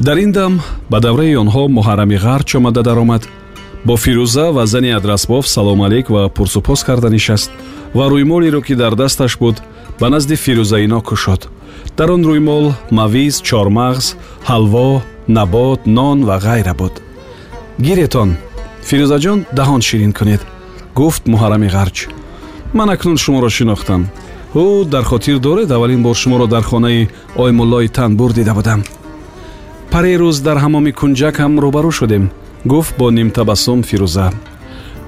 дар ин дам ба давраи онҳо муҳаррами ғарч омада даромад. Бо фирӯза ва зани адрасбоф салом алейк ва пурсупос карда нишаст ва рӯймолеро ки дар дасташ буд ба назди фирӯзаино кушод. Дар он рӯймол мавиз чормағз ҳалво набот нон ва ғайра буд. Гиретон фирӯзаҷон даҳон ширин кунед гуфт муҳаррами ғарч. Ман акнун шуморо шинохтам. Ӯ дар хотир доред аввалин бор шуморо дар хонаи оймуллои танбур дида будам парерӯз дар ҳамоми кунҷакам рӯбарӯ шудем гуфт бо нимтабассум фирӯза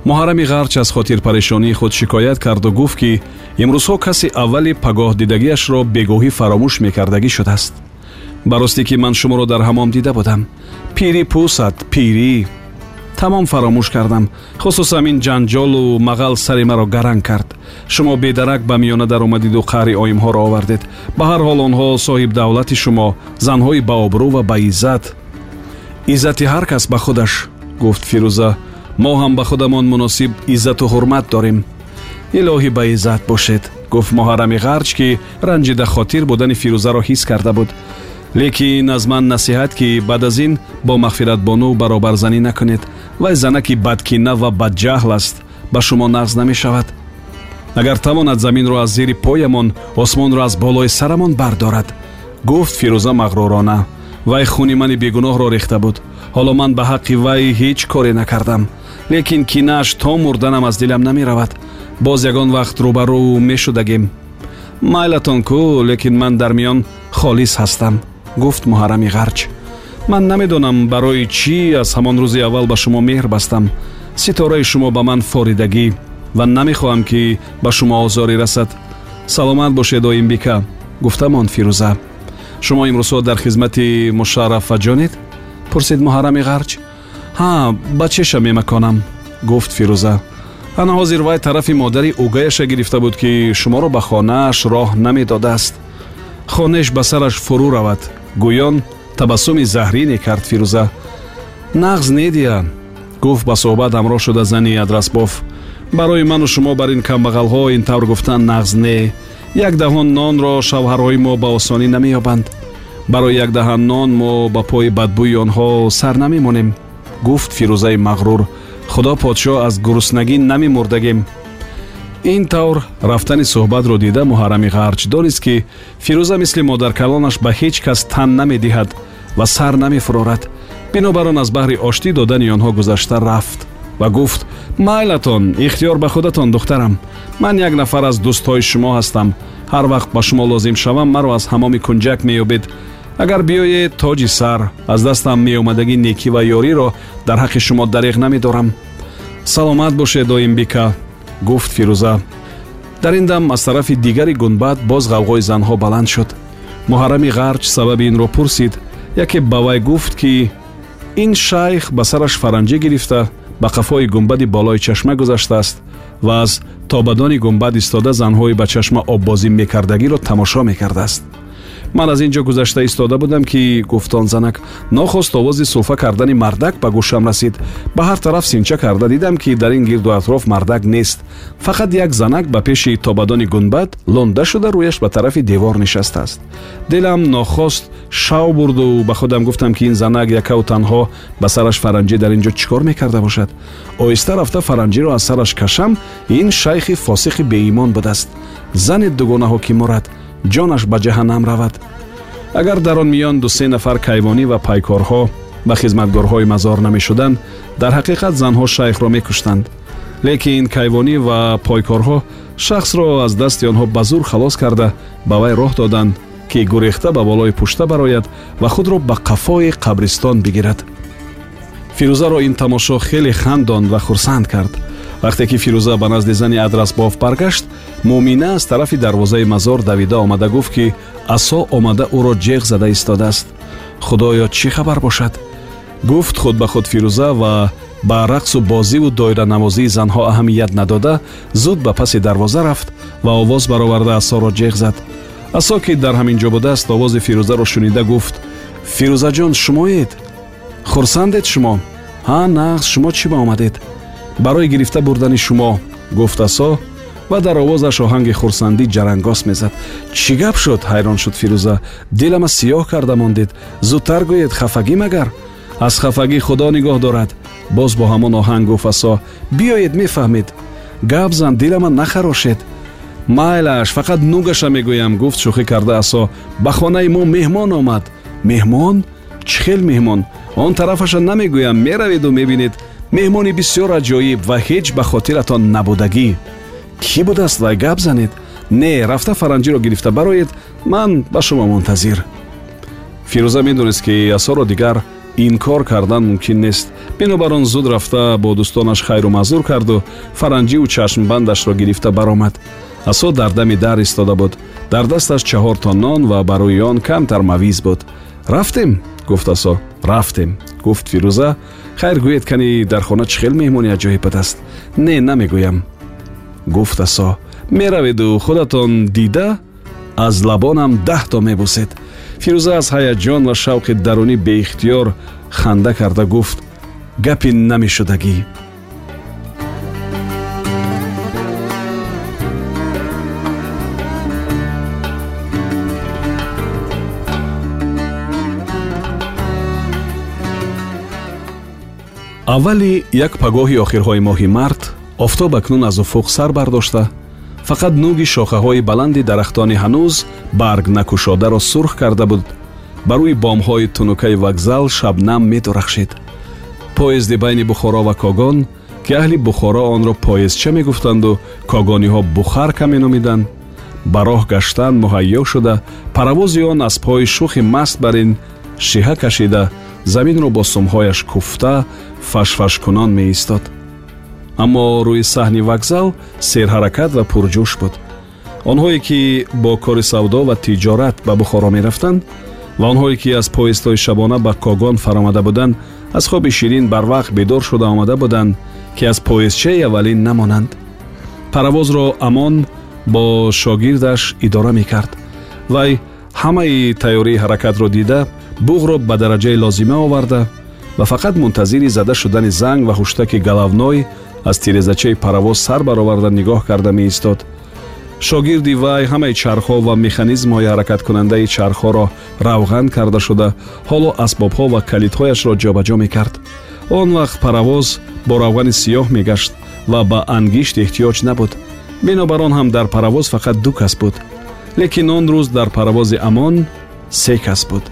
муҳаррами ғарч аз хотирпарешонии худ шикоят карду гуфт ки имрӯзҳо каси аввали пагоҳдидагиашро бегоҳӣ фаромӯш мекардагӣ шудааст ба ростӣ ки ман шуморо дар ҳамом дида будам пири пӯсат пирӣ тамом фаромӯш кардам. Хусусам ин ҷанҷолу мағал сари маро гаранг кард. Шумо бедарак ба миёна даромадиду қаҳри оимҳоро овардед. Ба ҳар ҳол онҳо соҳибдавлати шумо занҳои баобрӯ ва баиззат иззати ҳар кас ба худаш гуфт фирӯза. Мо ҳам ба худамон муносиб иззату ҳурмат дорем. Илоҳӣ ба иззат бошед гуфт муҳаррами ғарч ки ранҷида хотир будани фирӯзаро ҳис карда буд лекин аз ман насиҳат ки баъд аз ин бо мағфиратбону баробарзанӣ накунед вай занаки бадкина ва бадҷаҳл аст ба шумо нағз намешавад. Агар тавонад заминро аз зери поямон осмонро аз болои сарамон бардорад гуфт фирӯза мағрурона. Вай хуни мани бегуноҳро рехта буд. Ҳоло ман ба ҳаққи вай ҳеҷ коре накардам. Лекин кинааш то мурданам аз дилам намеравад. Боз ягон вақт рӯбарӯ мешудагем. Майлатон кӯ лекин ман дар миён холис ҳастам гуфт муҳаррами ғарч ман намедонам барои чӣ аз ҳамон рӯзи аввал ба шумо меҳр бастам ситораи шумо ба ман форидагӣ ва намехоҳам ки ба шумо озорӣ расад саломат бошед оимбика гуфтамон фирӯза шумо имрӯзҳо дар хизмати мушаррафаҷонед пурсид муҳаррами ғарч ҳа ба чеша мемаконам гуфт фирӯза ана ҳозир вай тарафи модари угаяша гирифта буд ки шуморо ба хонааш роҳ намедодааст хонеш ба сараш фурӯ равад гӯён табассуми заҳрине кард фирӯза. Нағз недия гуфт ба суҳбат ҳамроҳ шуда зани адрасбоф барои ману шумо бар ин камбағалҳо ин тавр гуфтан нағз не. Як даҳон нонро шавҳарҳои мо ба осонӣ намеёбанд. Барои як даҳан нон мо ба пои бадбӯи онҳо сар намемонем. Гуфт фирӯзаи мағрур худо подшоҳ аз гуруснагӣ намемурдагем ин тавр рафтани суҳбатро дида муҳаррами ғарч донист ки фирӯза мисли модаркалонаш ба ҳеҷ кас тан намедиҳад ва сар намефурорад. Бинобар он аз баҳри оштӣ додани онҳо гузашта рафт ва гуфт майлатон ихтиёр ба худатон духтарам. Ман як нафар аз дӯстҳои шумо ҳастам. Ҳар вақт ба шумо лозим шавам маро аз ҳамоми кунҷак меёбед. Агар биёед тоҷи сар аз дастам меомадагӣ некӣ ва ёриро дар ҳаққи шумо дареғ намедорам. Саломат бошед оимбика гуфт фирӯза дар ин дам аз тарафи дигари гунбад боз ғавғои занҳо баланд шуд муҳаррами ғарч сабаби инро пурсид яке ба вай гуфт ки ин шайх ба сараш фаранҷӣ гирифта ба қафои гумбади болои чашма гузаштааст ва аз тобадони гумбад истода занҳои ба чашма оббозӣ мекардагиро тамошо мекардааст ман аз ин ҷо гузашта истода будам ки гуфтон занак нохост овози сулфа кардани мардак ба гӯшам расид. Ба ҳар тараф синча карда дидам ки дар ин гирду атроф мардак нест. Фақат як занак ба пеши тобадони гунбад лонда шуда рӯяш ба тарафи девор нишастааст дилам нохост шав бурду. Ба худам гуфтам ки ин занак якаву танҳо ба сараш фаранҷӣ дар ин ҷо чӣ кор мекарда бошад? Оҳиста рафта фаранҷиро аз сараш кашам ин шайхи фосихи беимон будааст. Зани дугонаҳо ки мурад ҷонаш ба ҷаҳаннам равад. Агар дар он миён дусе нафар кайвонӣ ва пайкорҳо ба хизматгорҳои мазор намешуданд дар ҳақиқат занҳо шайхро мекуштанд. Лекин кайвонӣ ва пойкорҳо шахсро аз дасти онҳо ба зур халос карда ба вай роҳ доданд ки гурехта ба болои пушта барояд ва худро ба қафои қабристон бигирад. Фирӯзаро ин тамошо хеле хандон ва хурсанд кард вақте ки фирӯза ба назди зани адрасбоф баргашт муъмина аз тарафи дарвозаи мазор давида омада гуфт ки асо омада ӯро ҷеғ зада истодааст. Худоё чӣ хабар бошад? Гуфт худ ба худ фирӯза ва ба рақсу бозиву доиранавозии занҳо аҳамият надода зуд ба паси дарвоза рафт ва овоз бароварда асоро ҷеғ зад. Асо ки дар ҳамин ҷо будааст овози фирӯзаро шунида гуфт. Фирӯзаҷон шумоед? Хурсандед шумо? Ҳа нағз шумо чӣ ба омадед барои гирифта бурдани шумо гуфт асо ва дар овозаш оҳанги хурсандӣ ҷарангос мезад. Чӣ гап шуд? Ҳайрон шуд фирӯза. Дилама сиёҳ карда мондед зудтар гӯед хафагӣ магар. Аз хафагӣ худо нигоҳ дорад. Боз бо ҳамон оҳанг гуфт асо биёед мефаҳмед гап зан дилама нахарошед майлаш фақат нугаша мегӯям гуфт шӯхӣ карда асо ба хонаи мо меҳмон омад меҳмон? Чӣ хел меҳмон? Он тарафаша намегӯям. Мераведу мебинед меҳмони бисёр аҷоиб ва ҳеҷ ба хотиратон набудагӣ. Кӣ будааст вай гап занед? Не рафта фаранҷиро гирифта бароед ман ба шумо мунтазир. Фирӯза медонист ки асоро дигар инкор кардан мумкин нест. Бинобар он зуд рафта бо дӯстонаш хайру мазур карду фаранҷиву чашмбандашро гирифта баромад. Асо дар дами дар истода буд. Дар дасташ чаҳорто нон ва барои он камтар мавиз буд. Рафтем гуфт асо. Рафтем гуфт фирӯза хайр гӯед кани дар хона чӣ хел меҳмони аҷоибат аст не намегӯям. Гуфт асо мераведу худатон дида аз лабонам даҳто мебусед. Фирӯза аз ҳаяҷон ва шавқи дарунӣ беихтиёр ханда карда гуфт гапи намешудагӣ аввали як пагоҳи охирҳои моҳи март офтоб акнун аз уфуқ сар бардошта фақат нуги шохаҳои баланди дарахтони ҳанӯз барг накушодаро сурх карда буд. Ба рӯи бомҳои тунукаи вокзал шабнам медурахшед поезди байни бухоро ва когон ки аҳли бухоро онро поездча мегуфтанду когониҳо бухарка меномиданд. Ба роҳ гаштан муҳайё шуда паравози он аз пои шухи маст бар ин шиҳа кашида заминро бо сумҳояш куфта фашфашкунон меистод. Аммо рӯи саҳни вокзал серҳаракат ва пурҷӯш буд. Онҳое ки бо кори савдо ва тиҷорат ба бухоро мерафтанд ва онҳое ки аз поистҳои шабона ба когон фаромада буданд аз хоби ширин барвақт бедор шуда омада буданд ки аз поистчаи аввалин намонанд. Паравозро амон бо шогирдаш идора мекард. Вай ҳамаи тайёрии ҳаракатро дида буғро ба дараҷаи лозима оварда ва фақат мунтазири зада шудани занг ва хуштаки галавной аз тирезачаи паравоз сар бароварда нигоҳ карда меистод. Шогирди вай ҳамаи чархҳо ва механизмҳои ҳаракаткунандаи чархҳоро равған карда шуда ҳоло асбобҳо ва калидҳояшро ҷобаҷо мекард. Он вақт паравоз бо равғани сиёҳ мегашт ва ба ангишт эҳтиёҷ набуд. Бинобар он ҳам дар паравоз фақат ду кас буд. Лекин он рӯз дар паравози амон се кас буд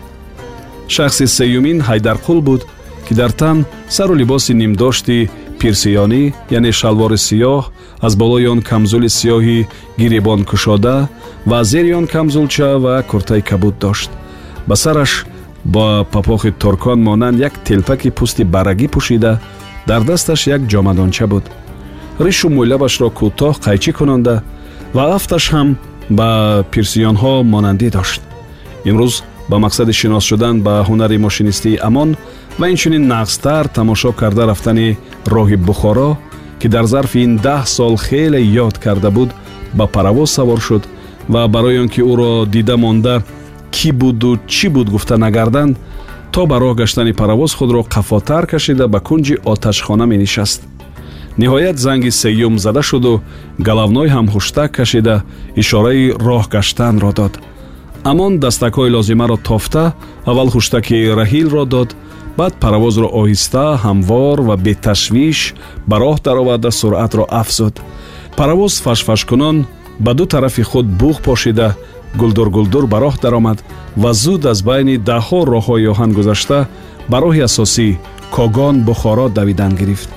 шахси сеюмин ҳайдарқул буд ки дар тан сару либоси нимдошти пирсиёнӣ яъне шалвори сиёҳ аз болои он камзули сиёҳи гиребон кушода ва зери он камзулча ва куртаи кабуд дошт. Ба сараш ба папохи туркон монанд як телпаки пӯсти барагӣ пӯшида дар дасташ як ҷомадонча буд. Ришу мӯйлабашро кӯтоҳ қайчӣ кунонда ва афташ ҳам ба пирсиёнҳо монандӣ дошт. Имрӯз ба мақсади шинос шудан ба ҳунари мошинистии амон ва инчунин нағзтар тамошо карда рафтани роҳи бухоро ки дар зарфи ин даҳ сол хеле ёд карда буд ба паравоз савор шуд ва барои он ки ӯро дида монда кӣ буду чӣ буд? гуфта нагарданд то ба роҳ гаштани паравоз худро қафотар кашида ба кунҷи оташхона менишаст. Ниҳоят занги сеюм зада шуду галавной ҳам хуштак кашида ишораи роҳ гаштанро дод амон дастакҳои лозимаро тофта аввал хуштаки раҳилро дод баъд паравозро оҳиста ҳамвор ва беташвиш ба роҳ дароварда суръатро афзуд. Паравоз фашфашкунон ба ду тарафи худ буғ пошида гулдур-гулдур ба роҳ даромад ва зуд аз байни даҳҳо роҳҳои оҳан гузашта ба роҳи асосӣ когон бухоро давидан гирифт.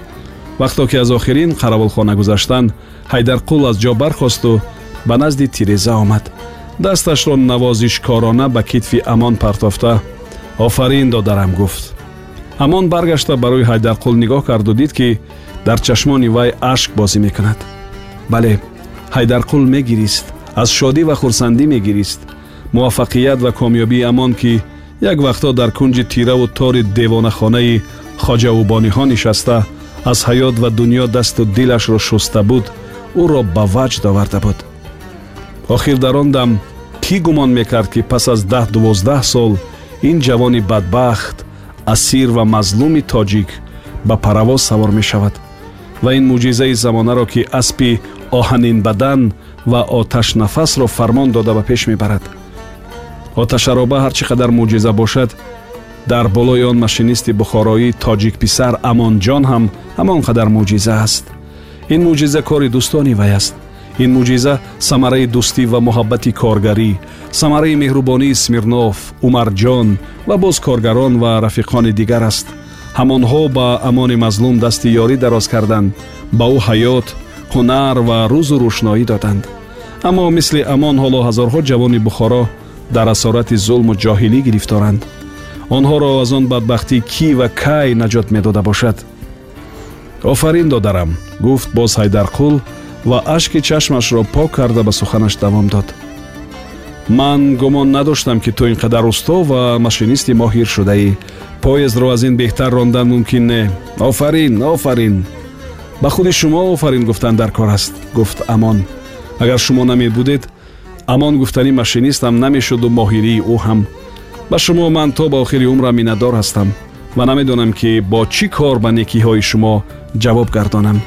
Вақто ки аз охирин қаравулхона гузаштанд ҳайдарқул аз ҷо бархосту ба назди тиреза омад дасташро навозишкорона ба китфи амон партофта. Офарин додарам гуфт. Ҳамон баргашта ба рӯи ҳайдарқул нигоҳ карду дид ки дар чашмони вай ашк бозӣ мекунад. Бале ҳайдарқул мегирист аз шодӣ ва хурсандӣ мегирист. муваффақият ва комёбии амон ки як вақтҳо дар кунҷи тираву тори девонахонаи хоҷаӯбониҳо нишаста аз ҳаёт ва дуньё дасту дилашро шуста буд ӯро ба ваҷд оварда буд охир дар он дам кӣ гумон мекард ки пас аз даҳ дувоздаҳ сол ин ҷавони бадбахт асир ва мазлуми тоҷик ба паравоз савор мешавад? Ва ин мӯъҷизаи замонаро ки аспи оҳанинбадан ва оташнафасро фармон дода ба пеш мебарад. Оташароба ҳар чӣ қадар мӯъҷиза бошад дар болои он машинисти бухороӣ тоҷикписар амонҷон ҳам ҳамон қадар мӯъҷиза аст. Ин мӯъҷиза кори дӯстони вай аст ин мӯъҷиза самараи дӯстӣ ва муҳаббати коргарӣ самараи меҳрубонии смирнов умарҷон ва боз коргарон ва рафиқони дигар аст. Ҳамонҳо ба амони мазлум дасти ёрӣ дароз карданд ба ӯ ҳаёт ҳунар ва рӯзу рӯшноӣ доданд. Аммо мисли амон ҳоло ҳазорҳо ҷавони бухоро дар асорати зулму ҷоҳилӣ гирифторанд. Онҳоро аз он бадбахтӣ кӣ ва кай наҷот медода бошад. Офарин додарам гуфт боз ҳайдарқул ва ашки чашмашро пок карда ба суханаш давом дод. Ман гумон надоштам ки ту ин қадар усто ва машинисти моҳир шудаӣ. Поездро аз ин беҳтар рондан мумкин не. Офарин офарин. Ба худи шумо офарин гуфтан дар кор аст гуфт амон. Агар шумо намебудед амон гуфтани машинистам намешуду моҳирии ӯ ҳам. Ба шумо ман то ба охири умрам миннатдор ҳастам ва намедонам ки бо чӣ кор ба некиҳои шумо ҷавоб гардонам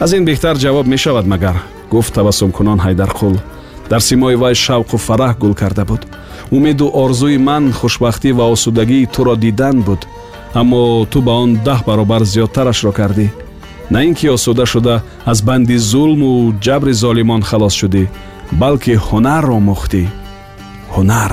аз ин беҳтар ҷавоб мешавад магар. Гуфт табассумкунон ҳайдарқул дар симои вай шавқу фараҳ гул карда буд. Умеду орзуи ман хушбахтӣ ва осудагии туро дидан буд. Аммо ту ба он даҳ баробар зиёдтарашро кардӣ. На ин ки осуда шуда аз банди зулму ҷабри золимон халос шудӣ балки ҳунар омӯхтӣ ҳунар